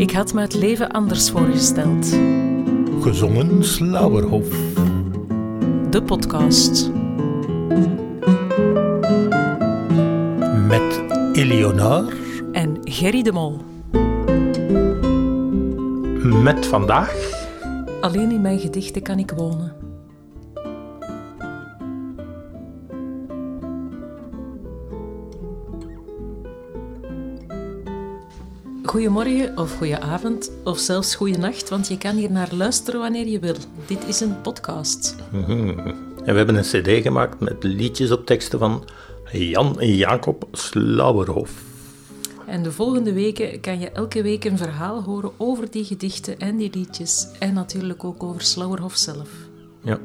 Ik had me het leven anders voorgesteld. Gezongen Slauerhof. De podcast. Met Eleonore. En Gerry de Mol. Met vandaag. Alleen in mijn gedichten kan ik wonen. Goedemorgen of goedenavond of zelfs goeienacht, want je kan hier naar luisteren wanneer je wil. Dit is een podcast. En we hebben een cd gemaakt met liedjes op teksten van Jan Jacob Slauerhof. En de volgende weken kan je elke week een verhaal horen over die gedichten en die liedjes. En natuurlijk ook over Slauerhof zelf. Ja.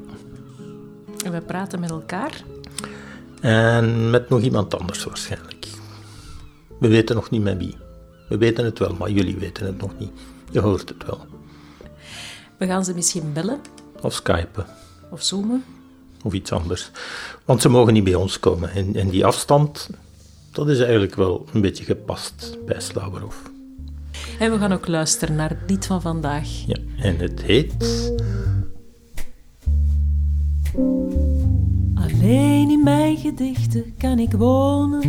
En we praten met elkaar. En met nog iemand anders waarschijnlijk. We weten nog niet met wie. We weten het wel, maar jullie weten het nog niet. Je hoort het wel. We gaan ze misschien bellen Of skypen. of zoomen. Of iets anders. Want ze mogen niet bij ons komen. En, en die afstand, dat is eigenlijk wel een beetje gepast bij Slauerhof. En we gaan ook luisteren naar het lied van vandaag. Ja, en het heet... Alleen in mijn gedichten kan ik wonen.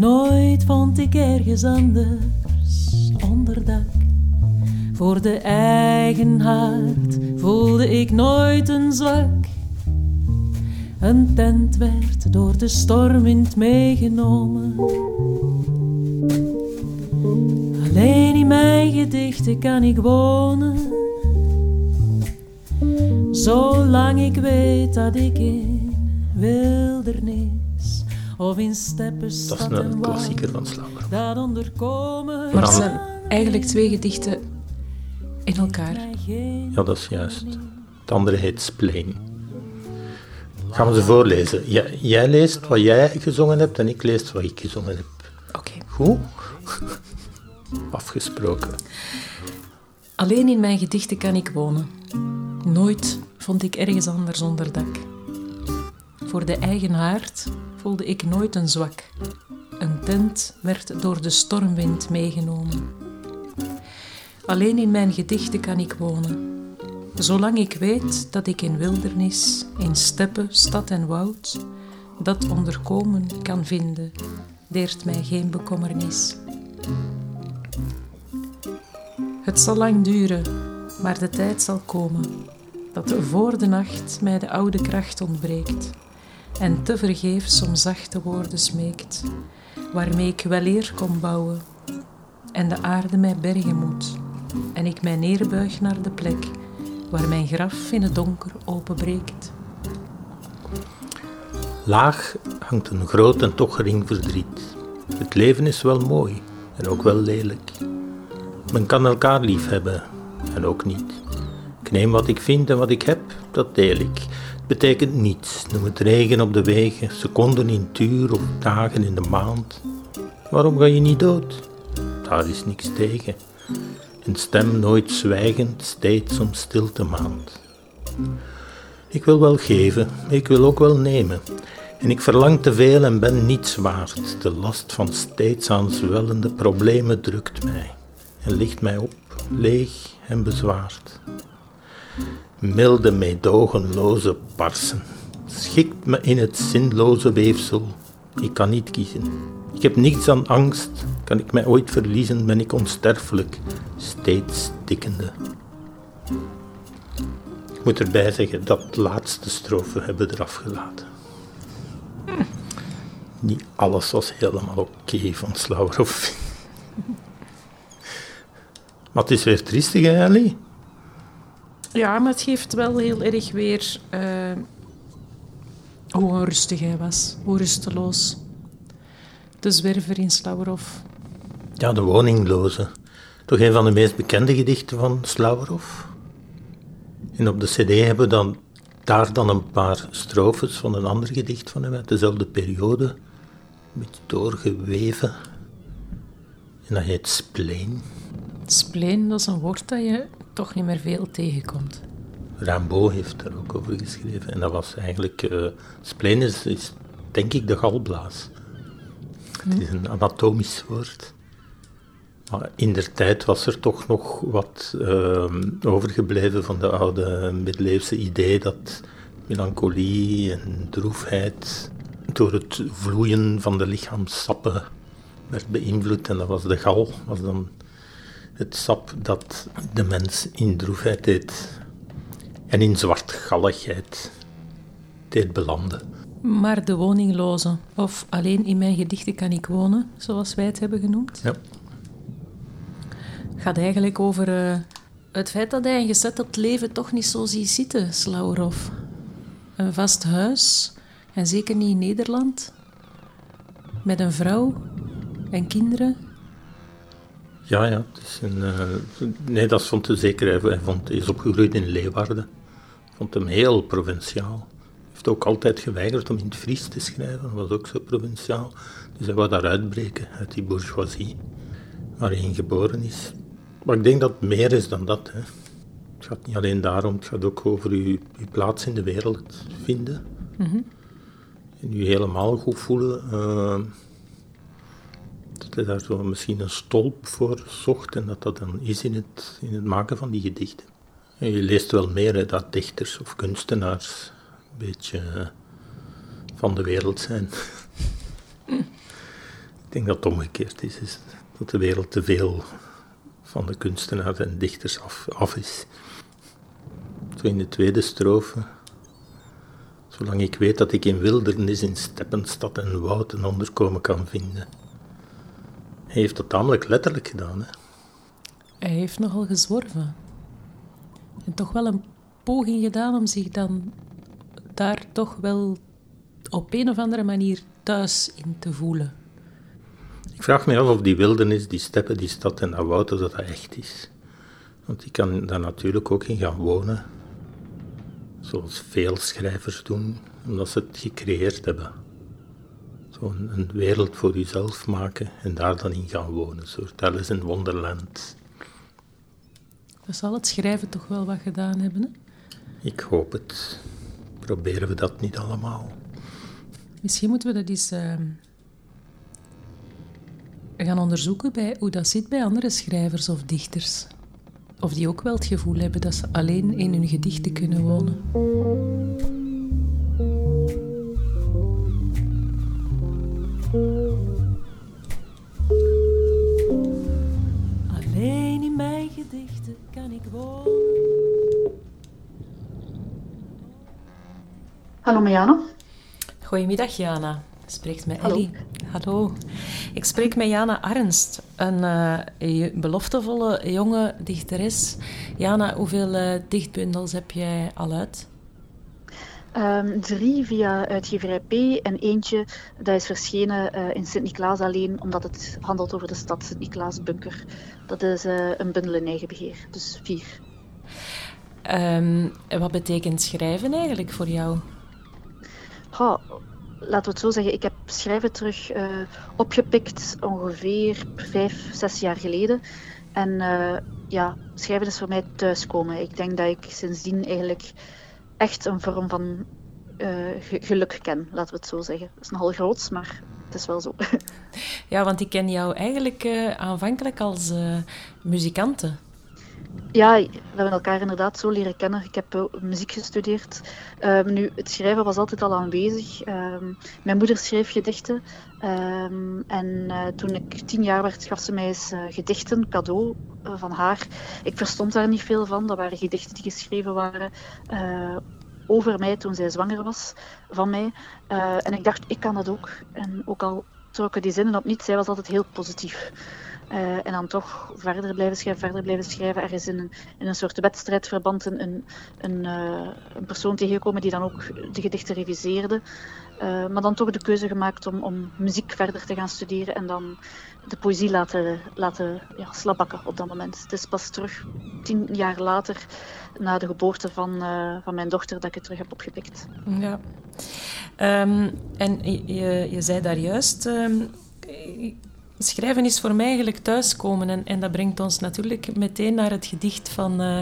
Nooit vond ik ergens anders onderdak. Voor de eigen haard voelde ik nooit een zwak. Een tent werd door de stormwind meegenomen. Alleen in mijn gedichten kan ik wonen. Zolang ik weet dat ik in wildernis of in steppen Dat is een en klassieker van dat onderkomen. Maar het zijn eigenlijk twee gedichten in elkaar. Ja, dat is juist. Het andere heet Spleen. Gaan we ze voorlezen? Jij, jij leest wat jij gezongen hebt en ik lees wat ik gezongen heb. Oké. Goed? Afgesproken. Alleen in mijn gedichten kan ik wonen. Nooit vond ik ergens anders onderdak. Voor de eigen haard voelde ik nooit een zwak. Een tent werd door de stormwind meegenomen. Alleen in mijn gedichten kan ik wonen. Zolang ik weet dat ik in wildernis, in steppen, stad en woud, dat onderkomen kan vinden, deert mij geen bekommernis. Het zal lang duren, maar de tijd zal komen dat voor de nacht mij de oude kracht ontbreekt en te vergeefs om zachte woorden smeekt, waarmee ik weleer kon bouwen en de aarde mij bergen moet en ik mij neerbuig naar de plek waar mijn graf in het donker openbreekt. Laag hangt een groot en toch gering verdriet. Het leven is wel mooi en ook wel lelijk. Men kan elkaar lief hebben en ook niet. Ik neem wat ik vind en wat ik heb, dat deel ik. Betekent niets. Noem het regen op de wegen, seconden in het uur of dagen in de maand. Waarom ga je niet dood? Daar is niks tegen. Een stem nooit zwijgend, steeds om stilte maand. Ik wil wel geven, ik wil ook wel nemen. En ik verlang te veel en ben niets waard. De last van steeds aanzwellende problemen drukt mij en ligt mij op, leeg en bezwaard. Milde, meedogenloze parsen schikt me in het zinloze weefsel. Ik kan niet kiezen. Ik heb niets aan angst. Kan ik mij ooit verliezen, ben ik onsterfelijk, steeds stikkende. Ik moet erbij zeggen, dat laatste strofe hebben we eraf gelaten. Niet alles was helemaal oké van Slauerhof. Maar het is weer triestig, hè, Ellie? Ja, maar het geeft wel heel erg weer eh, hoe onrustig hij was, hoe rusteloos. De zwerver in Slauerhof. Ja, de woningloze. Toch een van de meest bekende gedichten van Slauerhof. En op de cd hebben we dan, daar dan een paar strofes van een ander gedicht van hem uit dezelfde periode. Een beetje doorgeweven. En dat heet Spleen. Spleen, dat is een woord dat je toch niet meer veel tegenkomt. Rimbaud heeft daar ook over geschreven. En dat was eigenlijk... eh spleen is, is denk ik de galblaas. Het is een anatomisch woord. Maar in der tijd was er toch nog wat ehm, overgebleven van de oude middeleeuwse idee dat melancholie en droefheid door het vloeien van de lichaamssappen werd beïnvloed. En dat was de gal, was dan het sap dat de mens in droefheid deed en in zwartgalligheid deed belanden. Maar de woningloze, of alleen in mijn gedichten kan ik wonen, zoals wij het hebben genoemd, Ja. gaat eigenlijk over eh, het feit dat hij een gezetteld leven toch niet zo ziet zitten, Slauerhoff. Een vast huis, en zeker niet in Nederland, met een vrouw en kinderen. Ja, ja. Het is een, eh, nee, dat vond hij zeker. Hij, vond, hij is opgegroeid in Leeuwarden. Vond hem heel provinciaal. Hij heeft ook altijd geweigerd om in het Fries te schrijven. Dat was ook zo provinciaal. Dus hij wou daar uitbreken uit die bourgeoisie waar hij in geboren is. Maar ik denk dat het meer is dan dat. Hè. Het gaat niet alleen daarom, het gaat ook over uw, uw plaats in de wereld vinden. En u helemaal goed voelen. eh, dat hij daar zo misschien een stolp voor zocht en dat dat dan is in het, in het maken van die gedichten. En je leest wel meer dat dichters of kunstenaars een beetje eh, van de wereld zijn. Ik denk dat het omgekeerd is, dat de wereld te veel van de kunstenaars en dichters af, af is. Zo in de tweede strofe. Zolang ik weet dat ik in wildernis, in steppen, stad en woud een onderkomen kan vinden. Hij heeft dat tamelijk letterlijk gedaan. Hè? Hij heeft nogal gezworven. En toch wel een poging gedaan om zich dan daar toch wel op een of andere manier thuis in te voelen. Ik vraag me af of die wildernis, die steppen, die stad en dat woud, dat dat echt is. Want die kan daar natuurlijk ook in gaan wonen. Zoals veel schrijvers doen, omdat ze het gecreëerd hebben. Zo'n een wereld voor jezelf maken en daar dan in gaan wonen. Een soort Alice in Wonderland. Dat zal het schrijven toch wel wat gedaan hebben. Hè? Ik hoop het. Proberen we dat niet allemaal? Misschien moeten we dat eens ehm, gaan onderzoeken bij hoe dat zit bij andere schrijvers of dichters. Of die ook wel het gevoel hebben dat ze alleen in hun gedichten kunnen wonen. Alleen in mijn gedichten kan ik wonen. Hallo Marianne. Goedemiddag, Jana. Spreekt met Hallo. Ellie. Hallo. Ik spreek met Jana Arnst, een eh, beloftevolle jonge dichteres. Jana, hoeveel eh, dichtbundels heb jij al uit? Ehm, drie via uitgeverij P en eentje dat is verschenen eh, in Sint-Niklaas alleen, omdat het handelt over de stad Sint-Niklaas-bunker. Dat is eh, een bundel in eigen beheer, dus vier. En wat betekent schrijven eigenlijk voor jou? Goh, laten we het zo zeggen, ik heb schrijven terug eh, opgepikt ongeveer vijf, zes jaar geleden. En eh, ja, schrijven is voor mij thuiskomen. Ik denk dat ik sindsdien eigenlijk echt een vorm van eh, ge- geluk ken, laten we het zo zeggen. Dat is nogal groots, maar het is wel zo. Ja, want ik ken jou eigenlijk eh, aanvankelijk als eh, muzikante. Ja, we hebben elkaar inderdaad zo leren kennen. Ik heb muziek gestudeerd. Ehm, nu, het schrijven was altijd al aanwezig. Ehm, mijn moeder schreef gedichten. Ehm, en eh, toen ik tien jaar werd, gaf ze mij eens eh, gedichten, cadeau eh, van haar. Ik verstond daar niet veel van. Dat waren gedichten die geschreven waren over mij toen zij zwanger was van mij. En ik dacht, ik kan dat ook. En ook al trokken die zinnen op niet, zij was altijd heel positief. Eh, en dan toch verder blijven schrijven, verder blijven schrijven. Er is in een, in een soort wedstrijdverband een, een, een, eh, persoon tegengekomen die dan ook de gedichten reviseerde. Eh, maar dan toch de keuze gemaakt om, om muziek verder te gaan studeren en dan de poëzie laten, laten ja, slabakken op dat moment. Het is pas terug, tien jaar later, na de geboorte van, van mijn dochter, dat ik het terug heb opgepikt. Ja. Ehm, en je, je, je zei daar juist, ehm, schrijven is voor mij eigenlijk thuiskomen. En, en dat brengt ons natuurlijk meteen naar het gedicht van, eh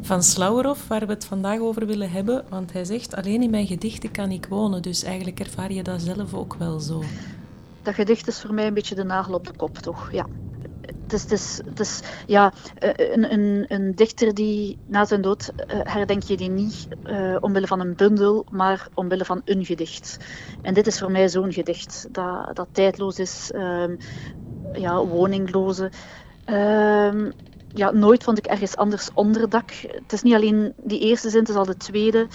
van Slauerhoff, waar we het vandaag over willen hebben. Want hij zegt, alleen in mijn gedichten kan ik wonen. Dus eigenlijk ervaar je dat zelf ook wel zo. Dat gedicht is voor mij een beetje de nagel op de kop, toch? Ja. Het is, het het is ja, een, een, een dichter die na zijn dood herdenk je die niet uh, omwille van een bundel, maar omwille van een gedicht. En dit is voor mij zo'n gedicht dat, dat tijdloos is, um, ja, woningloze. Um, ja, nooit vond ik ergens anders onderdak. Het is niet alleen die eerste zin, het is al de tweede.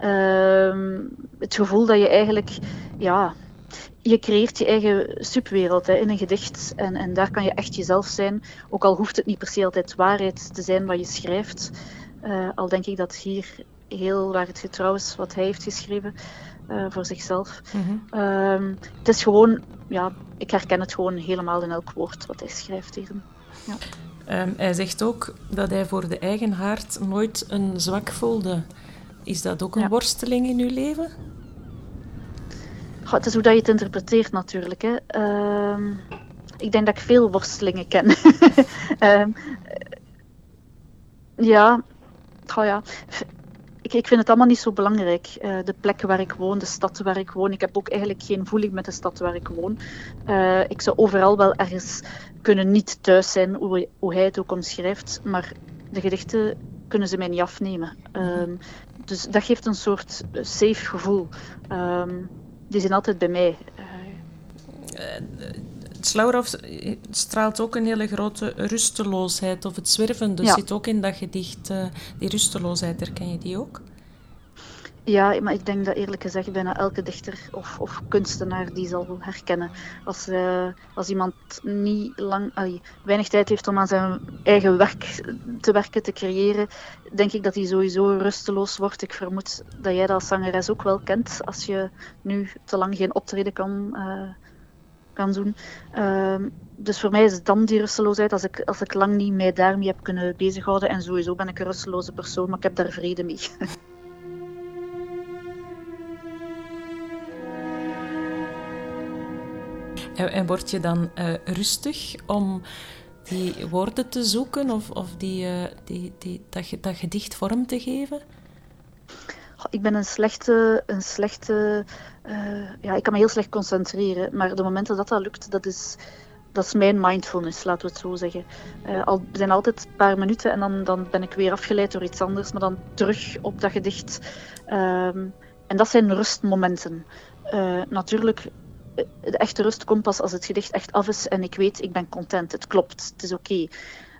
Uh, het gevoel dat je eigenlijk, ja, je creëert je eigen subwereld hè, in een gedicht. En, en daar kan je echt jezelf zijn. Ook al hoeft het niet per se altijd waarheid te zijn wat je schrijft. Uh, al denk ik dat hier heel waar het getrouw is wat hij heeft geschreven uh, voor zichzelf. Mm -hmm. uh, het is gewoon, ja, ik herken het gewoon helemaal in elk woord wat hij schrijft hierin. Ja. Um, hij zegt ook dat hij voor de eigen haard nooit een zwak voelde. Is dat ook een ja. worsteling in uw leven? Goh, het is hoe dat je het interpreteert natuurlijk. Hè. Uh, ik denk dat ik veel worstelingen ken. um, ja, goh, ja. Ik, ik, vind het allemaal niet zo belangrijk. Uh, de plek waar ik woon, de stad waar ik woon. Ik heb ook eigenlijk geen voeling met de stad waar ik woon. Uh, ik zou overal wel ergens kunnen niet thuis zijn, hoe, hoe hij het ook omschrijft. Maar de gedichten kunnen ze mij niet afnemen. Um, dus dat geeft een soort safe gevoel. Um, die zijn altijd bij mij. Uh, Slauerhoff straalt ook een hele grote rusteloosheid, of het zwervende ja. zit ook in dat gedicht. Uh, die rusteloosheid, herken je die ook? Ja, maar ik denk dat eerlijk gezegd bijna elke dichter of, of kunstenaar die zal herkennen. Als, uh, als iemand niet lang, weinig tijd heeft om aan zijn eigen werk te werken, te creëren, denk ik dat hij sowieso rusteloos wordt. Ik vermoed dat jij dat als zangeres ook wel kent, als je nu te lang geen optreden kan, uh, kan doen. Uh, dus voor mij is het dan die rusteloosheid, als ik, als ik lang niet mij daarmee heb kunnen bezighouden. En sowieso ben ik een rusteloze persoon, maar ik heb daar vrede mee. En, word je dan uh, rustig om die woorden te zoeken of, of die, uh, die, dat, gedicht vorm te geven? Ik ben een slechte, een slechte uh, ja, ik kan me heel slecht concentreren, maar de momenten dat dat lukt, dat is, dat is mijn mindfulness, laten we het zo zeggen. Al, er zijn altijd een paar minuten en dan, dan ben ik weer afgeleid door iets anders, maar dan terug op dat gedicht. Um, en dat zijn rustmomenten. Natuurlijk de echte rust komt pas als het gedicht echt af is en ik weet, ik ben content, het klopt, het is oké. Okay.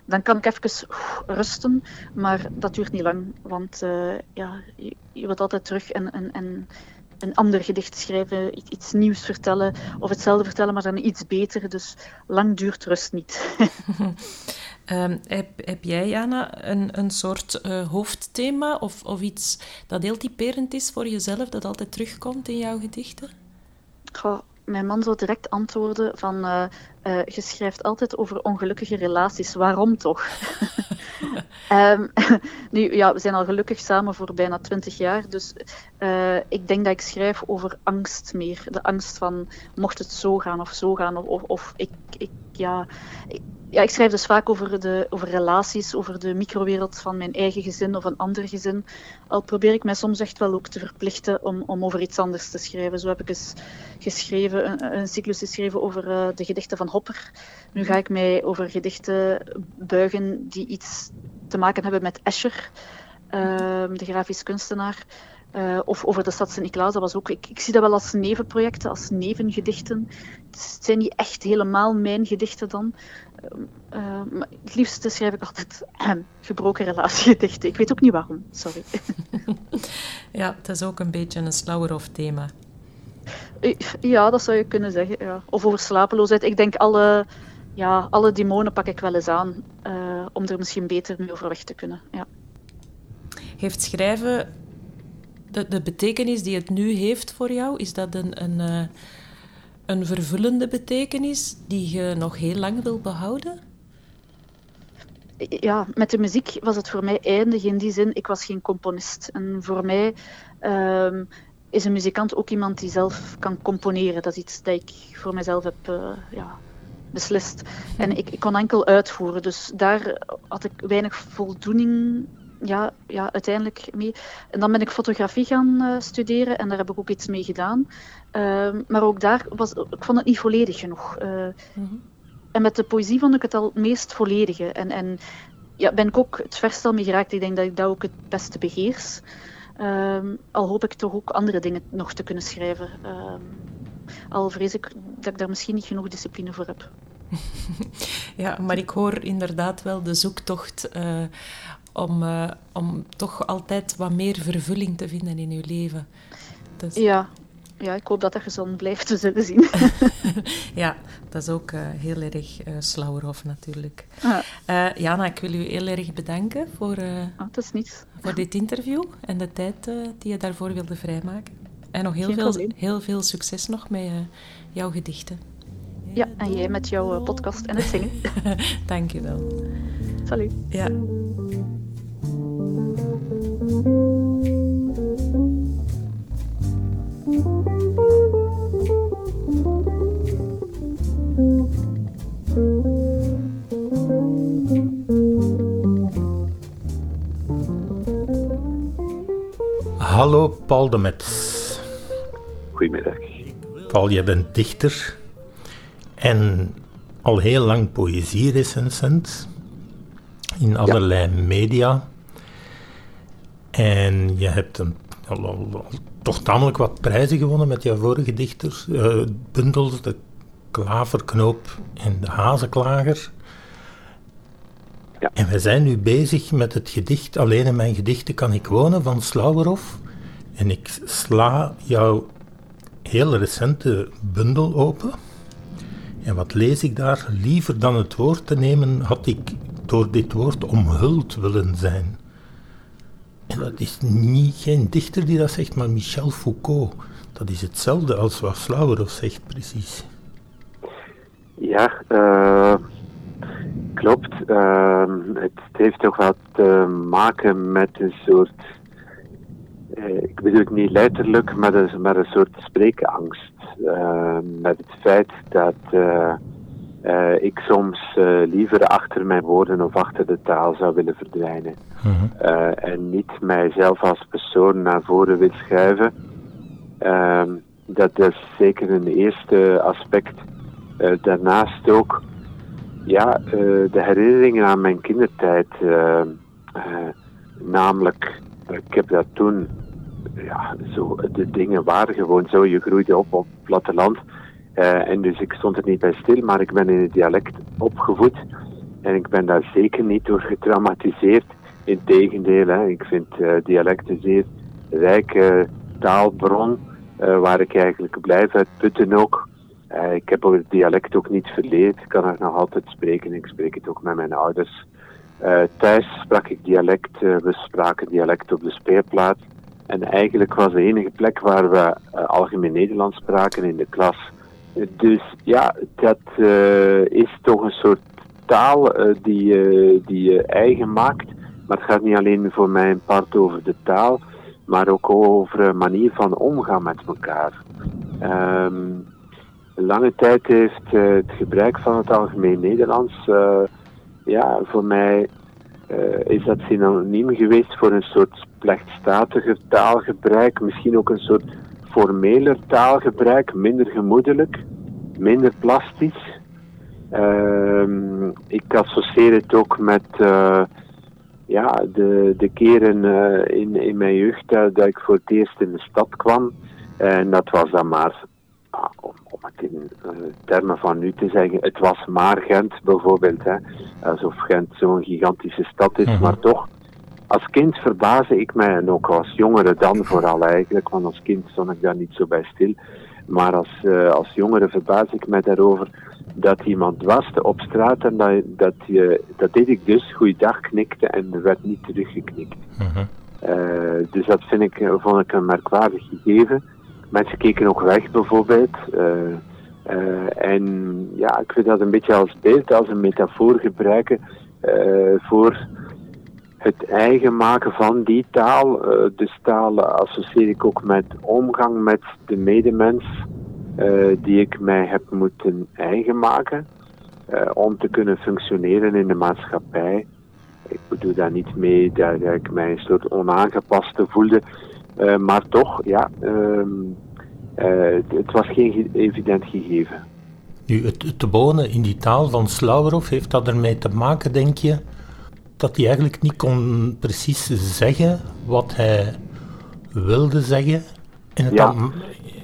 Dan kan ik even rusten, maar dat duurt niet lang, want uh, ja, je, je wilt altijd terug en, en, en een ander gedicht schrijven, iets nieuws vertellen of hetzelfde vertellen, maar dan iets beter. Dus lang duurt rust niet. um, heb, heb jij, Jana, een, een soort uh, hoofdthema of, of iets dat heel typerend is voor jezelf, dat altijd terugkomt in jouw gedichten? Goh, mijn man zou direct antwoorden van uh, uh, je schrijft altijd over ongelukkige relaties, waarom toch? um, nu, ja, we zijn al gelukkig samen voor bijna twintig jaar, dus uh, ik denk dat ik schrijf over angst meer. De angst van mocht het zo gaan of zo gaan, of, of, of ik, ik, ja... Ik, ja, ik schrijf dus vaak over, de, over relaties, over de microwereld van mijn eigen gezin of een ander gezin. Al probeer ik mij soms echt wel ook te verplichten om, om over iets anders te schrijven. Zo heb ik eens geschreven, een, een cyclus geschreven over uh, de gedichten van Hopper. Nu ga ik mij over gedichten buigen die iets te maken hebben met Escher, uh, de grafisch kunstenaar. Uh, of over de stad Sint-Niklaas, dat was ook... Ik, ik, zie dat wel als nevenprojecten, als nevengedichten. Het zijn niet echt helemaal mijn gedichten dan. Uh, maar het liefste schrijf ik altijd gebroken relatiegedichten. Ik weet ook niet waarom, sorry. ja, het is ook een beetje een Slauerhoff thema. Ja, dat zou je kunnen zeggen. Ja. Of over slapeloosheid. Ik denk alle, ja, alle demonen pak ik wel eens aan uh, om er misschien beter mee overweg te kunnen. Ja. Heeft schrijven de, de betekenis die het nu heeft voor jou, is dat een, een, een vervullende betekenis die je nog heel lang wil behouden? Ja, met de muziek was het voor mij eindig in die zin. Ik was geen componist. En voor mij um, is een muzikant ook iemand die zelf kan componeren. Dat is iets dat ik voor mezelf heb uh, ja, beslist. En ik, ik, kon enkel uitvoeren. Dus daar had ik weinig voldoening ja, ja, uiteindelijk mee. En dan ben ik fotografie gaan uh, studeren en daar heb ik ook iets mee gedaan. Uh, maar ook daar was ik vond het niet volledig genoeg. Uh, mm -hmm. En met de poëzie vond ik het al het meest volledige. En, en ja, ben ik ook het verst al mee geraakt. Ik denk dat ik dat ook het beste beheers. Ehm, al hoop ik toch ook andere dingen nog te kunnen schrijven. Ehm, al vrees ik dat ik daar misschien niet genoeg discipline voor heb. ja, maar ik hoor inderdaad wel de zoektocht uh, om, uh, om toch altijd wat meer vervulling te vinden in je leven. Dus... Ja, ja, ik hoop dat dat gezond blijft, we zullen zien. ja, dat is ook uh, heel erg uh, Slauerhof natuurlijk. Uh, Jana, ik wil u heel erg bedanken voor, dat is niets. voor dit interview en de tijd die je daarvoor wilde vrijmaken. En nog heel, veel, heel veel succes nog met jouw gedichten. Ja, en jij met jouw podcast en het zingen. Dank je wel. Salut. Ja. Hallo Paul de Metz. Goedemiddag. Paul, jij bent dichter en al heel lang poëzierecensent in allerlei media. En je hebt een, al, toch tamelijk wat prijzen gewonnen met jouw vorige dichters, uh, bundels, de Klaverknoop en de Hazenklager. Ja. En we zijn nu bezig met het gedicht Alleen in mijn gedichten kan ik wonen van Slauwerhof. En ik sla jouw heel recente bundel open. En wat lees ik daar? Liever dan het woord te nemen, had ik door dit woord omhuld willen zijn. En dat is niet geen dichter die dat zegt, maar Michel Foucault. Dat is hetzelfde als wat Slauwerhof zegt, precies. Ja, uh, klopt. Uh, het heeft toch wat te maken met een soort eh, ik bedoel het niet letterlijk, maar een, maar een soort spreekangst. Uh, met het feit dat uh, uh, ik soms liever achter mijn woorden of achter de taal zou willen verdwijnen. Mhm. en niet mijzelf als persoon naar voren wil schuiven. Ehm, dat is zeker een eerste aspect. daarnaast ook ja, de herinneringen aan mijn kindertijd. namelijk, ik heb dat toen ja, zo, de dingen waren gewoon zo. Je groeide op op het platteland. Uh, en dus ik stond er niet bij stil, maar ik ben in het dialect opgevoed. En ik ben daar zeker niet door getraumatiseerd. Integendeel, hè, ik vind uh, dialect een zeer rijke taalbron. Uh, waar ik eigenlijk blijf uitputten ook. ik heb het dialect ook niet verleerd. Ik kan het nog altijd spreken. Ik spreek het ook met mijn ouders. thuis sprak ik dialect. we spraken dialect op de speelplaats. En eigenlijk was de enige plek waar we uh, algemeen Nederlands spraken in de klas. Dus ja, dat uh, is toch een soort taal uh, die, die je eigen maakt. Maar het gaat niet alleen voor mij een part over de taal, maar ook over een manier van omgaan met elkaar. Um, lange tijd heeft het gebruik van het algemeen Nederlands ja, voor mij is dat synoniem geweest voor een soort plechtstatiger taalgebruik, misschien ook een soort formeler taalgebruik, minder gemoedelijk, minder plastisch. Uh, ik associeer het ook met uh, ja, de, de keren uh, in, in mijn jeugd dat, ik voor het eerst in de stad kwam. En dat was dan maar, om, om, het in uh, termen van nu te zeggen, het was maar Gent bijvoorbeeld. Hè. Alsof Gent zo'n gigantische stad is, mhm. maar toch als kind verbaasde ik mij, en ook als jongere dan vooral eigenlijk, want als kind stond ik daar niet zo bij stil. Maar als, uh, als jongere verbaasde ik mij daarover dat iemand waste op straat en dat, dat, je, dat deed ik dus, goeiedag knikte en er werd niet teruggeknikt. Uh dus dat vind ik, vond ik een merkwaardig gegeven. Mensen keken ook weg bijvoorbeeld. Uh, en ja, ik vind dat een beetje als beeld, als een metafoor gebruiken voor het eigen maken van die taal. Dus taal associeer ik ook met omgang met de medemens, die ik mij heb moeten eigen maken om te kunnen functioneren in de maatschappij. Ik bedoel daar niet mee dat, ik mij een soort onaangepaste voelde, maar toch, ja, ehm, het was geen evident gegeven. Nu, het, te wonen in die taal van Slauwerhoff, heeft dat ermee te maken, denk je, dat hij eigenlijk niet kon precies zeggen wat hij wilde zeggen en het, dan,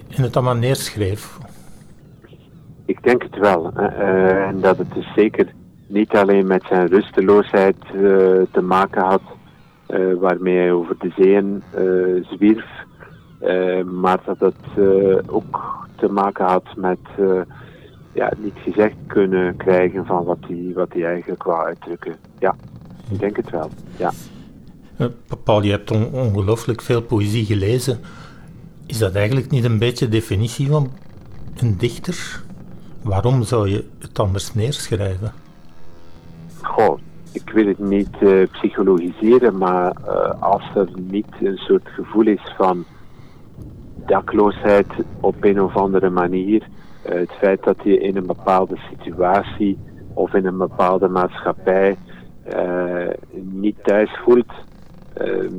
en het dan maar neerschreef? Ik denk het wel. Uh, en dat het dus zeker niet alleen met zijn rusteloosheid te maken had, waarmee hij over de zeeën zwierf, maar dat het ook te maken had met ja, niet gezegd kunnen krijgen van wat hij, wat hij eigenlijk wou uitdrukken. Ja, ik denk het wel, ja. Paul, je hebt ongelooflijk veel poëzie gelezen. Is dat eigenlijk niet een beetje de definitie van een dichter? Waarom zou je het anders neerschrijven? Ik wil het niet uh, psychologiseren, maar uh, als er niet een soort gevoel is van dakloosheid op een of andere manier, uh, het feit dat je in een bepaalde situatie of in een bepaalde maatschappij niet thuis voelt, ehm,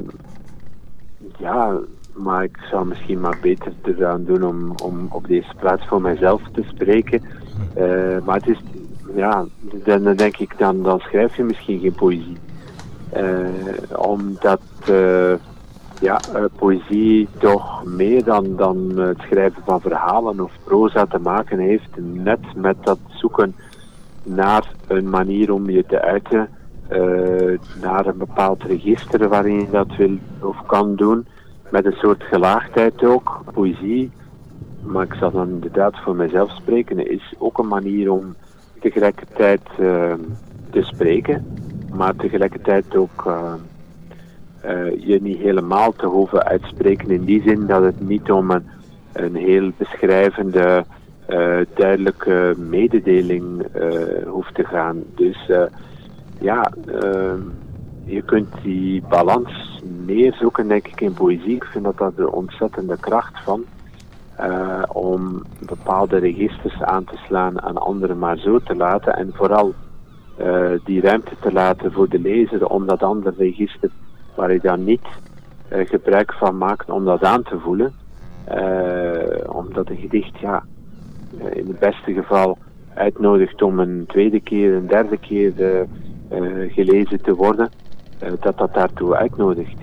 ja, maar ik zou misschien maar beter eraan doen om, om op deze plaats voor mijzelf te spreken. Maar het is, ja, dan, denk ik, dan, dan schrijf je misschien geen poëzie. Uh, omdat uh, ja, poëzie toch meer dan, dan het schrijven van verhalen of proza te maken heeft, net met dat zoeken naar een manier om je te uiten, naar een bepaald register waarin je dat wil of kan doen met een soort gelaagdheid ook. Poëzie, maar ik zal dan inderdaad voor mezelf spreken, is ook een manier om tegelijkertijd uh, te spreken, maar tegelijkertijd ook uh, uh, je niet helemaal te hoeven uitspreken in die zin dat het niet om een, een heel beschrijvende, duidelijke mededeling hoeft te gaan. Dus ja, je kunt die balans meer zoeken, denk ik, in poëzie. Ik vind dat dat de ontzettende kracht van. Uh, om bepaalde registers aan te slaan aan anderen maar zo te laten. En vooral uh, die ruimte te laten voor de lezer om dat andere register waar hij dan niet uh, gebruik van maakt om dat aan te voelen. omdat een gedicht, ja, in het beste geval uitnodigt om een tweede keer, een derde keer gelezen te worden. Eh, dat dat daartoe uitnodigt.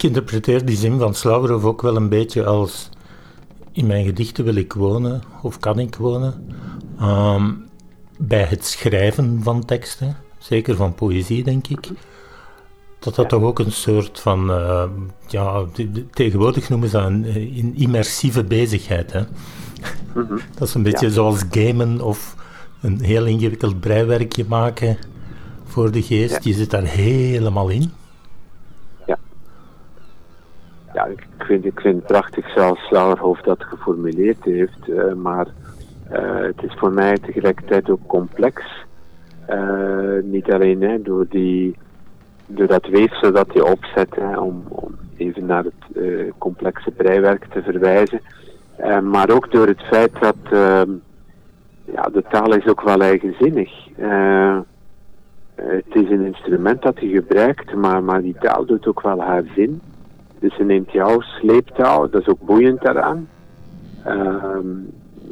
Ik interpreteer die zin van Slauwerhoff ook wel een beetje als in mijn gedichten wil ik wonen of kan ik wonen. Ehm, bij het schrijven van teksten, zeker van poëzie denk ik, dat dat toch ook een soort van, uh, ja, tegenwoordig noemen ze dat een, een immersieve bezigheid. Hè? Mhm. Dat is een beetje zoals gamen of een heel ingewikkeld breiwerkje maken voor de geest. Je zit daar helemaal in. Ja. Ja, ik vind, ik vind het prachtig zoals Slauerhoofd dat geformuleerd heeft, uh, maar uh, het is voor mij tegelijkertijd ook complex. niet alleen hè, door die door dat weefsel dat je opzet, hè, om, om, even naar het complexe breiwerk te verwijzen. Maar ook door het feit dat uh, ja, de taal is ook wel eigenzinnig. Het is een instrument dat je gebruikt, maar, maar die taal doet ook wel haar zin. Dus ze neemt jouw sleeptaal, dat is ook boeiend daaraan. Ehm,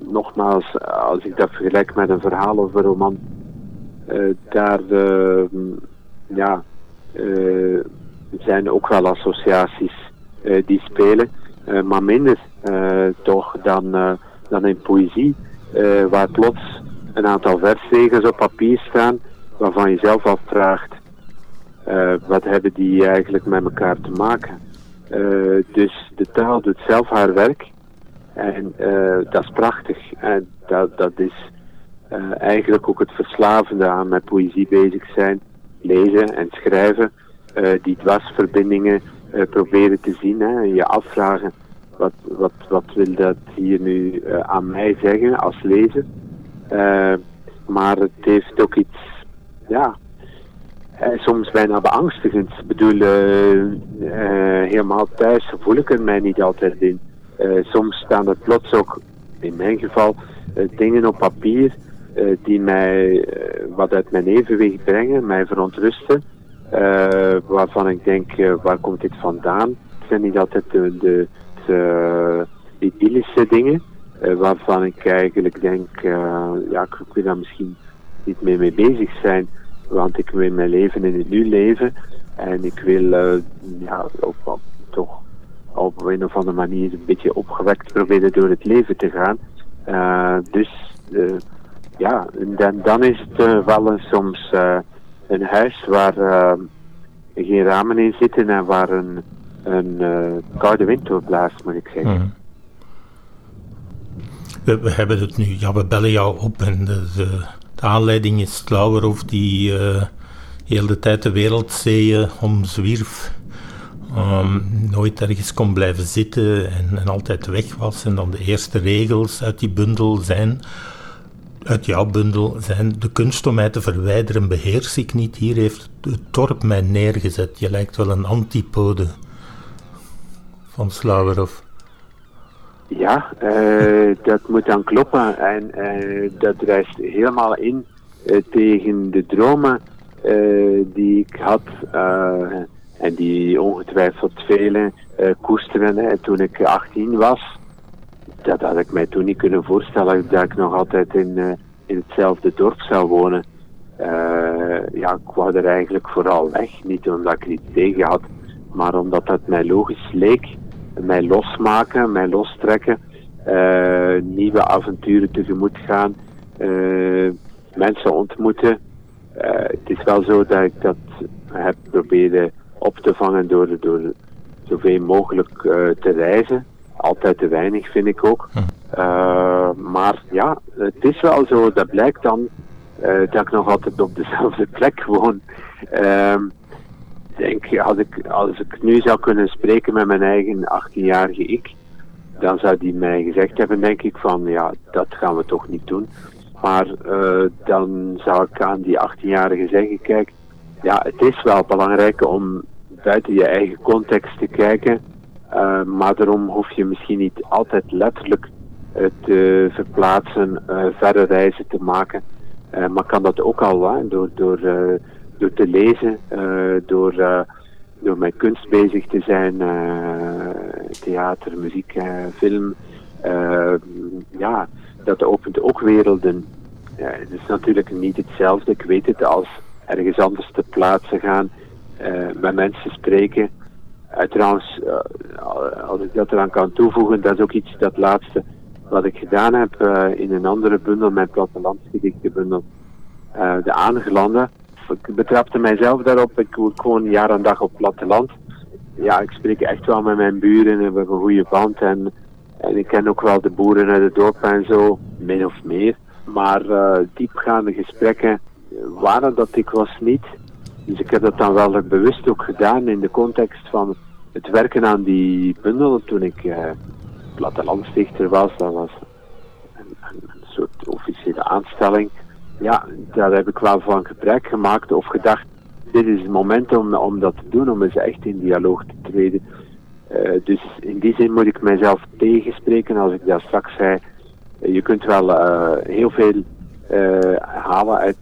nogmaals, als ik dat vergelijk met een verhaal of een roman, daar ja, er eh, zijn ook wel associaties eh, die spelen, eh, maar minder toch dan, dan in poëzie, waar plots een aantal versregels op papier staan waarvan je zelf afvraagt wat hebben die eigenlijk met elkaar te maken. Uh, dus de taal doet zelf haar werk en uh, dat is prachtig. En dat, dat is eigenlijk ook het verslavende aan met poëzie bezig zijn lezen en schrijven, die dwarsverbindingen proberen te zien. Hè, je afvragen, wat, wat, wat wil dat hier nu aan mij zeggen als lezer? maar het heeft ook iets, ja, soms bijna beangstigend. Ik bedoel, helemaal thuis voel ik er mij niet altijd in. soms staan er plots ook, in mijn geval, dingen op papier die mij wat uit mijn evenwicht brengen, mij verontrusten. waarvan ik denk, waar komt dit vandaan? Het zijn niet altijd de, de, de idyllische dingen. waarvan ik eigenlijk denk, ja, ik wil daar misschien niet meer mee bezig zijn. Want ik wil mijn leven in het nu leven. En ik wil ja, op, toch op een of andere manier een beetje opgewekt proberen door het leven te gaan. Uh, dus uh, ja, dan, dan is het wel soms een huis waar geen ramen in zitten en waar een, koude wind doorblaast, moet ik zeggen. We, we, hebben het nu, ja, we bellen jou op en de, de, de aanleiding is of die heel de tijd de wereldzeeën omzwierf Um, nooit ergens kon blijven zitten en, en, altijd weg was. En dan de eerste regels uit die bundel zijn, uit jouw bundel, zijn de kunst om mij te verwijderen beheers ik niet. Hier heeft het dorp mij neergezet. Je lijkt wel een antipode van Slauwerhof. Ja, uh, dat moet dan kloppen. En uh, dat rijst helemaal in uh, tegen de dromen die ik had en die ongetwijfeld velen koesteren. Hè. Toen ik 18 was, dat had ik mij toen niet kunnen voorstellen dat ik nog altijd in, in hetzelfde dorp zou wonen. Ja, ik wou er eigenlijk vooral weg. Niet omdat ik niet tegen had, maar omdat dat mij logisch leek. Mij losmaken, mij lostrekken, nieuwe avonturen tegemoet gaan, mensen ontmoeten. het is wel zo dat ik dat heb proberen op te vangen door, door zoveel mogelijk te reizen. Altijd te weinig vind ik ook. Hm. Maar ja, het is wel zo, dat blijkt dan dat ik nog altijd op dezelfde plek woon. Ehm, denk, als ik, als ik nu zou kunnen spreken met mijn eigen 18-jarige ik, dan zou die mij gezegd hebben, denk ik, van ja, dat gaan we toch niet doen. Maar uh, dan zou ik aan die 18-jarige zeggen, kijk, ja, het is wel belangrijk om buiten je eigen context te kijken. Uh, maar daarom hoef je misschien niet altijd letterlijk uh, te verplaatsen, uh, verre reizen te maken. maar kan dat ook al hè, door, door, door te lezen, door, door met kunst bezig te zijn, theater, muziek, film. ja, dat opent ook werelden. het is natuurlijk niet hetzelfde, ik weet het, als ergens anders te plaatsen gaan, met mensen spreken. Uh, trouwens, als ik dat eraan kan toevoegen, dat is ook iets, dat laatste wat ik gedaan heb in een andere bundel, mijn plattelandsgedichtenbundel, de Aangelanden. Ik betrapte mijzelf daarop, ik woon jaar en dag op platteland. Ja, ik spreek echt wel met mijn buren en we hebben een goede band en, ik ken ook wel de boeren uit het dorp en zo, min of meer. Maar diepgaande gesprekken waren dat ik was niet. Dus ik heb dat dan wel bewust ook gedaan in de context van het werken aan die bundel. Toen ik uh, plattelandsdichter was, dat was een, een, soort officiële aanstelling. Ja, daar heb ik wel van gebruik gemaakt of gedacht, dit is het moment om, om dat te doen, om eens echt in dialoog te treden. Uh, dus in die zin moet ik mijzelf tegenspreken als ik daar straks zei. je kunt wel uh, heel veel uh, halen uit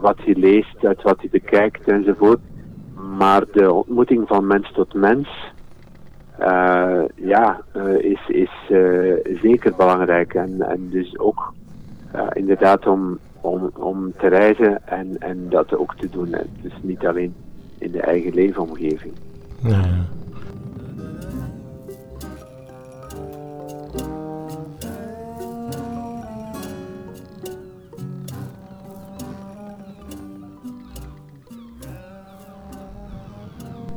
wat je leest, uit wat je bekijkt enzovoort. Maar de ontmoeting van mens tot mens, ja, is, is zeker belangrijk. En, en dus ook inderdaad om, om, om te reizen en, en dat ook te doen. Dus niet alleen in de eigen leefomgeving. Ja.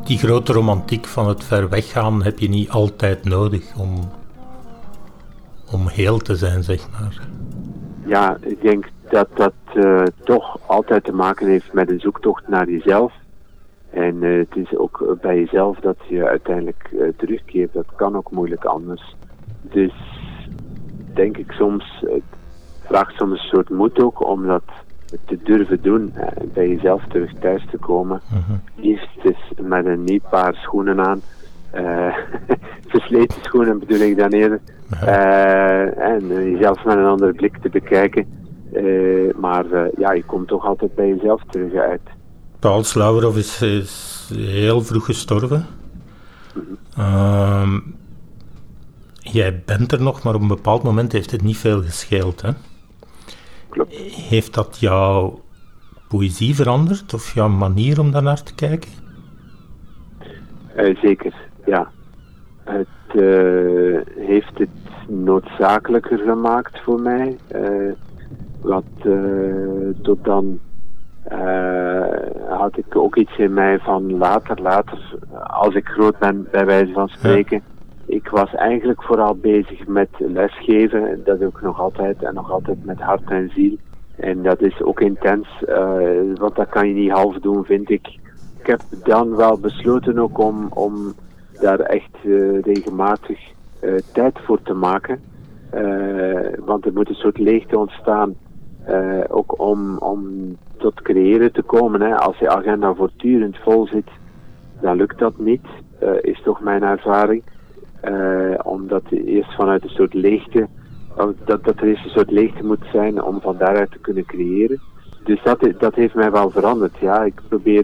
die grote romantiek van het ver weggaan heb je niet altijd nodig om, om heel te zijn, zeg maar. Ja, ik denk dat dat uh, toch altijd te maken heeft met een zoektocht naar jezelf. En uh, het is ook bij jezelf dat je uiteindelijk uh, terugkeert. Dat kan ook moeilijk anders. Dus denk ik soms, het vraagt soms een soort moed ook om dat te durven doen, bij jezelf terug thuis te komen. Uh mhm. -huh. Eerst eens met een nieuw paar schoenen aan. Versleten schoenen bedoel ik dan eerder. En jezelf met een andere blik te bekijken. Maar ja, je komt toch altijd bij jezelf terug uit. Paul Slauwerhoff is, is heel vroeg gestorven. Ehm, jij bent er nog, maar op een bepaald moment heeft het niet veel gescheeld. Hè? Klopt. Heeft dat jouw poëzie veranderd of jouw manier om daarnaar te kijken? Uh, zeker, ja. Het uh, heeft het noodzakelijker gemaakt voor mij. Uh, tot dan had ik ook iets in mij van later, later, als ik groot ben, bij wijze van spreken. Ik was eigenlijk vooral bezig met lesgeven, dat doe ik nog altijd, en nog altijd met hart en ziel. En dat is ook intens, uh, want dat kan je niet half doen, vind ik. Ik heb dan wel besloten ook om, om daar echt uh, regelmatig uh, tijd voor te maken. want er moet een soort leegte ontstaan, ook om, om tot creëren te komen. Hè. Als je agenda voortdurend vol zit, dan lukt dat niet, is toch mijn ervaring. omdat je eerst vanuit een soort leegte dat, dat er eerst een soort leegte moet zijn om van daaruit te kunnen creëren. Dus dat, dat heeft mij wel veranderd. Ja, ik probeer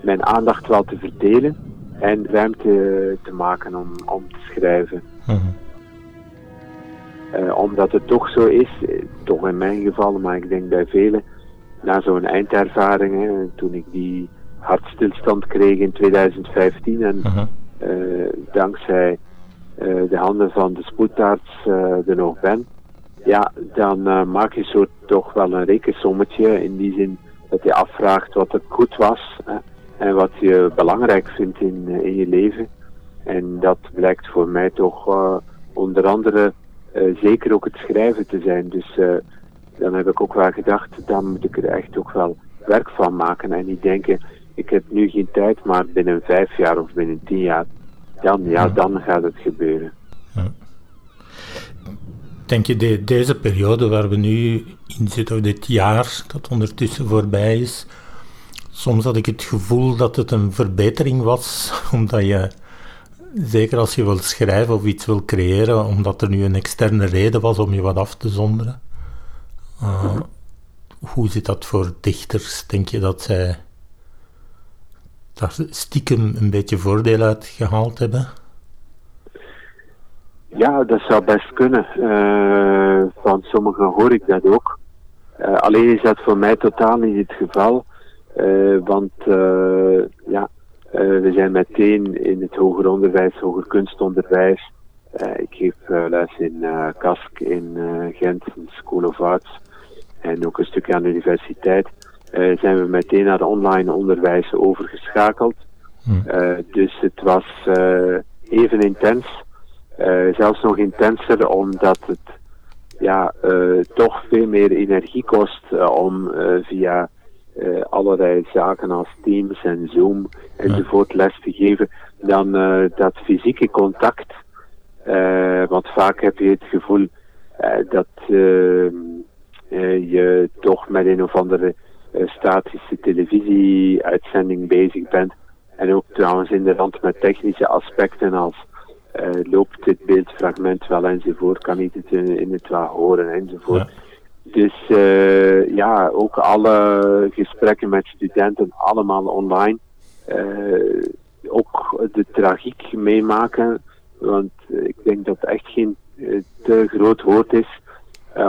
mijn aandacht wel te verdelen en ruimte te maken om, om te schrijven. Mhm. Eh, omdat het toch zo is, eh, toch in mijn geval, maar ik denk bij velen, na zo'n eindervaring, hè, toen ik die hartstilstand kreeg in 2015 en uh dankzij de handen van de spoedarts er nog ben, ja, dan maak je zo toch wel een rekensommetje. In die zin dat je afvraagt wat er goed was hè, en wat je belangrijk vindt in, in je leven. En dat blijkt voor mij toch uh, onder andere zeker ook het schrijven te zijn. Dus dan heb ik ook wel gedacht, dan moet ik er echt ook wel werk van maken. En niet denken, ik heb nu geen tijd, maar binnen vijf jaar of binnen tien jaar, dan, ja, dan gaat het gebeuren. Ja. Denk je, de, deze periode waar we nu in zitten, of dit jaar dat ondertussen voorbij is, soms had ik het gevoel dat het een verbetering was, omdat je, zeker als je wilt schrijven of iets wil creëren, omdat er nu een externe reden was om je wat af te zonderen. Uh, hoe zit dat voor dichters? Denk je dat zij daar stiekem een beetje voordeel uit gehaald hebben? Ja, dat zou best kunnen. Uh, van sommigen hoor ik dat ook. Uh, alleen is dat voor mij totaal niet het geval. Want ja, we zijn meteen in het hoger onderwijs, hoger kunstonderwijs. ik geef les in Kask in Gent, School of Arts. En ook een stukje aan de universiteit. zijn we meteen naar online onderwijs overgeschakeld. Hm. dus het was even intens. Uh, zelfs nog intenser omdat het ja, uh, toch veel meer energie kost uh, om via allerlei zaken als Teams en Zoom enzovoort les te geven dan dat fysieke contact. want vaak heb je het gevoel dat je toch met een of andere statische televisieuitzending bezig bent. En ook trouwens in de rand met technische aspecten als loopt dit beeldfragment wel enzovoort, kan niet het in, in het wel horen enzovoort. Dus uh, ja, ook alle gesprekken met studenten allemaal online. Uh, ook de tragiek meemaken, want ik denk dat het echt geen te groot woord is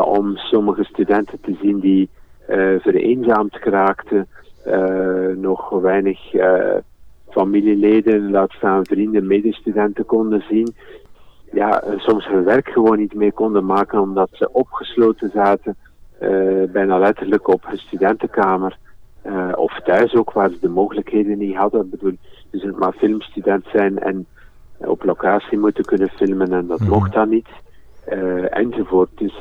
om sommige studenten te zien die vereenzaamd geraakten, nog weinig familieleden, laat staan vrienden, medestudenten konden zien. Ja, soms hun werk gewoon niet meer konden maken omdat ze opgesloten zaten, bijna letterlijk op hun studentenkamer. Uh, of thuis ook, waar ze de mogelijkheden niet hadden. Ik bedoel, je zult maar filmstudent zijn en op locatie moeten kunnen filmen en dat mm mocht dan niet. Enzovoort. Dus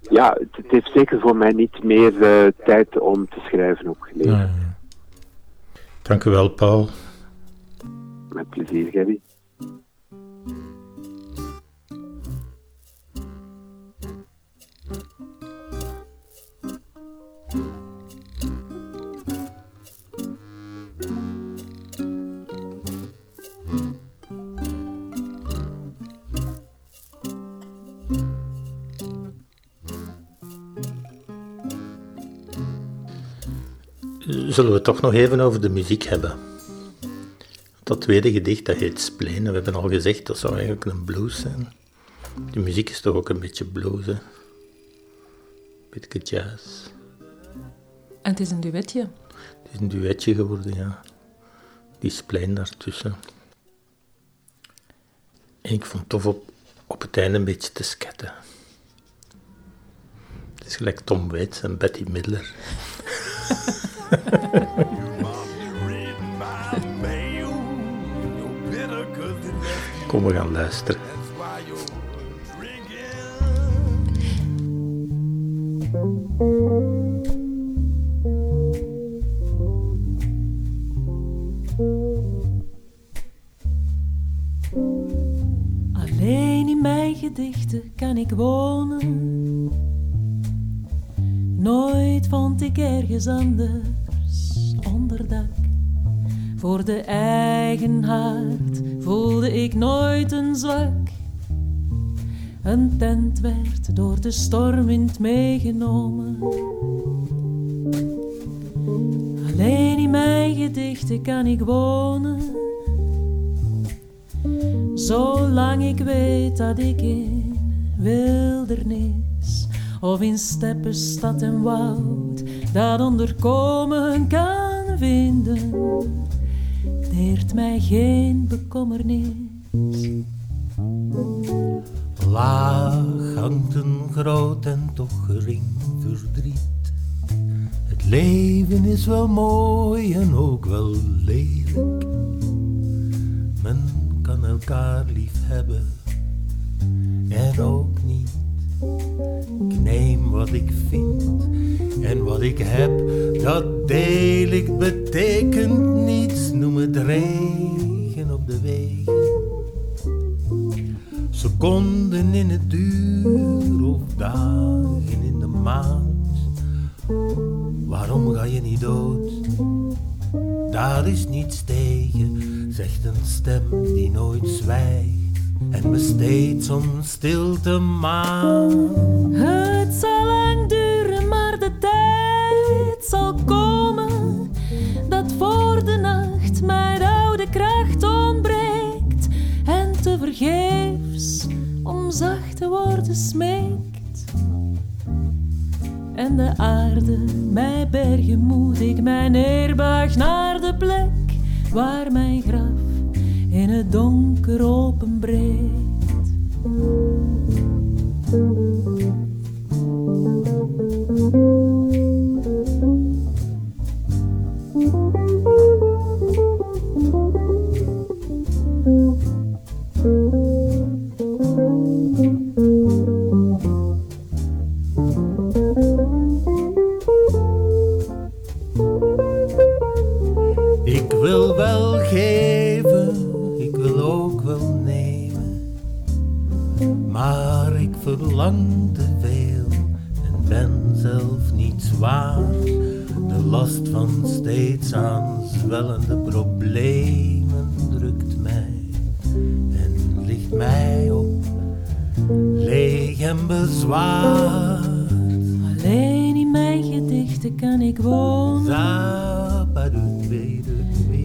ja, het, heeft zeker voor mij niet meer tijd om te schrijven opgeleverd. Dank u wel, Paul. Met plezier, Gabby. zullen we het toch nog even over de muziek hebben. Dat tweede gedicht, dat heet Spleen. We hebben al gezegd, dat zou eigenlijk een blues zijn. De muziek is toch ook een beetje blues. Een beetje jazz. En het is een duetje. Het is een duetje geworden, ja. Die Spleen daartussen. En ik vond het tof op, op het einde een beetje te sketten. Het is gelijk Tom Waits en Betty Midler. Kom, we gaan luisteren. Anders onderdak. Voor de eigen haard voelde ik nooit een zwak. Een tent werd door de stormwind meegenomen. Alleen in mijn gedichten kan ik wonen. Zolang ik weet dat ik in wildernis of in steppen, stad en woud dat onderkomen kan vinden, deert mij geen bekommernis. Laag hangt een groot en toch gering verdriet. Het leven is wel mooi en ook wel lelijk. Men kan elkaar lief hebben en ook niet. Ik neem wat ik vind en wat ik heb, dat deel ik, betekent niets. Noem het regen op de wegen seconden in het duur of dagen in de maand. Waarom ga je niet dood? Daar is niets tegen, zegt een stem die nooit zwijgt en besteedt zo'n stilte maan. Het zal lang duren, maar de tijd zal komen dat voor de nacht mijn oude kracht ontbreekt en te vergeefs om zacht te worden smeekt. En de aarde mij bergen moet ik mij neerbuig naar de plek waar mijn graf in het donker openbreekt.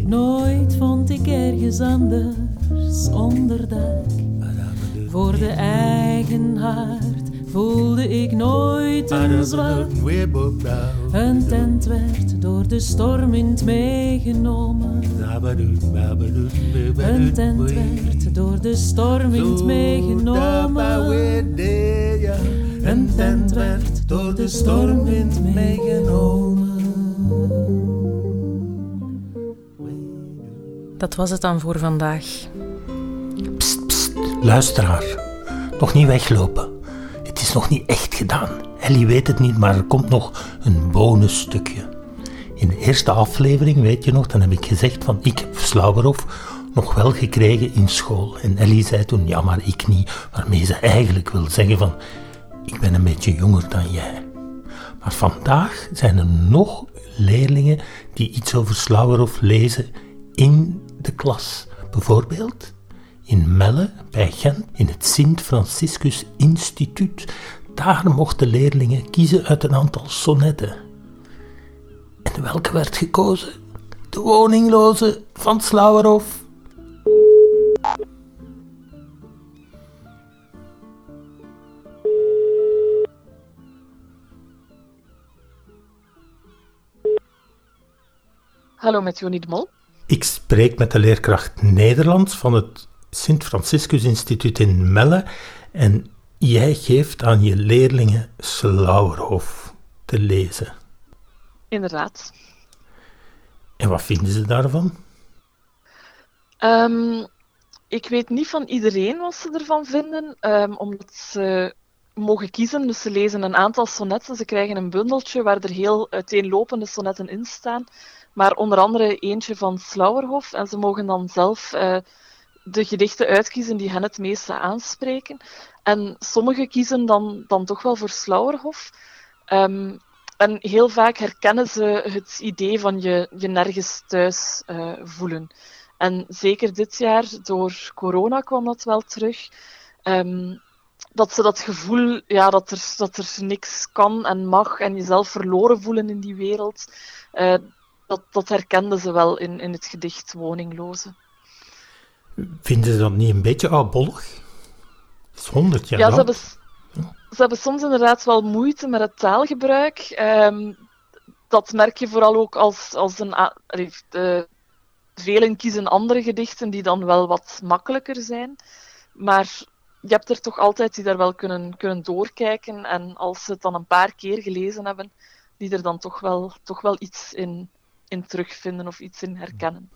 Nooit vond ik ergens anders onderdak. Voor de eigen haard voelde ik nooit een zwak. Een tent werd door de stormwind meegenomen. Een tent werd door de stormwind meegenomen. Een tent werd door de stormwind meegenomen. Dat was het dan voor vandaag. Luisteraar, nog niet weglopen. Het is nog niet echt gedaan. Ellie weet het niet, maar er komt nog een bonusstukje. In de eerste aflevering, weet je nog, dan heb ik gezegd van ik heb Slauberhof nog wel gekregen in school. En Ellie zei toen, ja, maar ik niet. Waarmee ze eigenlijk wil zeggen van, ik ben een beetje jonger dan jij. Maar vandaag zijn er nog leerlingen die iets over Slauberhof lezen in de klas. Bijvoorbeeld in Melle bij Gent in het Sint-Franciscus Instituut. Daar mochten leerlingen kiezen uit een aantal sonnetten. En welke werd gekozen? De woningloze van Slauerhof. Hallo met Joni de Mol. Ik spreek met de leerkracht Nederlands van het Sint Franciscus Instituut in Melle en jij geeft aan je leerlingen Slauerhof te lezen. Inderdaad. En wat vinden ze daarvan? Ehm, ik weet niet van iedereen wat ze ervan vinden, ehm, omdat ze mogen kiezen. Dus ze lezen een aantal sonnetten. Ze krijgen een bundeltje waar er heel uiteenlopende sonnetten in staan. Maar onder andere eentje van Slauerhof. En ze mogen dan zelf eh, de gedichten uitkiezen die hen het meeste aanspreken. En sommigen kiezen dan, dan toch wel voor Slauerhof. Ehm, en heel vaak herkennen ze het idee van je, je nergens thuis uh, voelen. En zeker dit jaar, door corona kwam dat wel terug. Ehm, dat ze dat gevoel, ja, dat er, dat er niks kan en mag en jezelf verloren voelen in die wereld, uh, dat, dat herkenden ze wel in, in het gedicht Woningloze. Vinden ze dat niet een beetje oudbollig? Het is honderd jaar Ja, ze hebben, ze hebben soms inderdaad wel moeite met het taalgebruik. Um, dat merk je vooral ook als, als een... Uh, velen kiezen andere gedichten die dan wel wat makkelijker zijn. Maar je hebt er toch altijd die daar wel kunnen, kunnen doorkijken. En als ze het dan een paar keer gelezen hebben, die er dan toch wel, toch wel iets in, in terugvinden of iets in herkennen.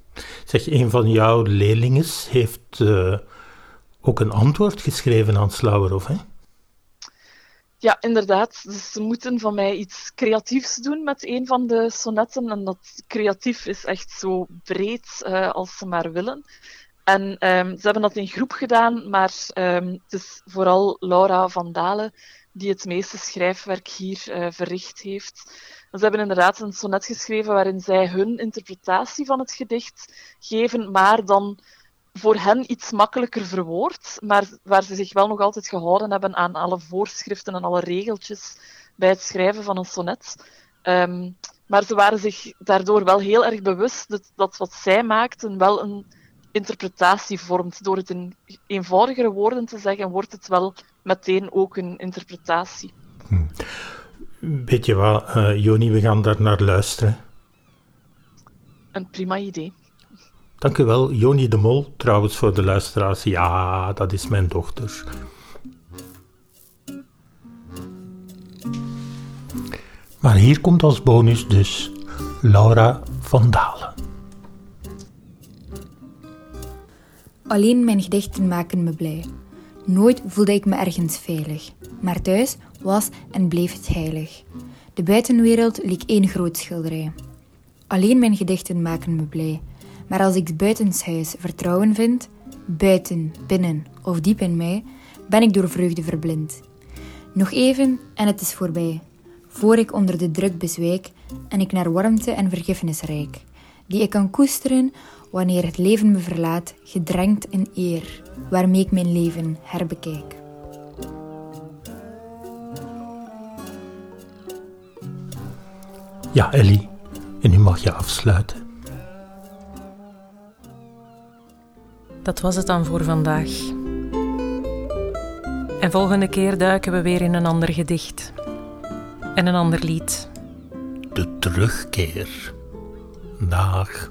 Zeg, een van jouw leerlingen heeft uh, ook een antwoord geschreven aan Slauerhof, hè? Ja, inderdaad. Dus ze moeten van mij iets creatiefs doen met een van de sonnetten. En dat creatief is echt zo breed uh, als ze maar willen. En um, ze hebben dat in groep gedaan, maar um, het is vooral Laura van Dalen die het meeste schrijfwerk hier uh, verricht heeft. Ze hebben inderdaad een sonnet geschreven waarin zij hun interpretatie van het gedicht geven, maar dan voor hen iets makkelijker verwoord, maar waar ze zich wel nog altijd gehouden hebben aan alle voorschriften en alle regeltjes bij het schrijven van een sonnet. Um, maar ze waren zich daardoor wel heel erg bewust dat, dat wat zij maakten wel een interpretatie vormt. Door het in eenvoudigere woorden te zeggen, wordt het wel meteen ook een interpretatie. Hm. Weet je wat, uh, Joni, we gaan daar naar luisteren. Een prima idee. Dank u wel, Joni de Mol, trouwens voor de luisteraars. Ja, dat is mijn dochter. Maar hier komt als bonus dus Laura van Dalen. Alleen mijn gedichten maken me blij. Nooit voelde ik me ergens veilig, maar thuis was en bleef het heilig. De buitenwereld leek één groot schilderij. Alleen mijn gedichten maken me blij, maar als ik buitenshuis vertrouwen vind, buiten, binnen of diep in mij, ben ik door vreugde verblind. Nog even en het is voorbij, voor ik onder de druk bezwijk en ik naar warmte en vergiffenis reik, die ik kan koesteren wanneer het leven me verlaat, gedrenkt in eer, waarmee ik mijn leven herbekijk. Ja, Ellie, en nu mag je afsluiten. Dat was het dan voor vandaag. En volgende keer duiken we weer in een ander gedicht. En een ander lied. De terugkeer. Dag.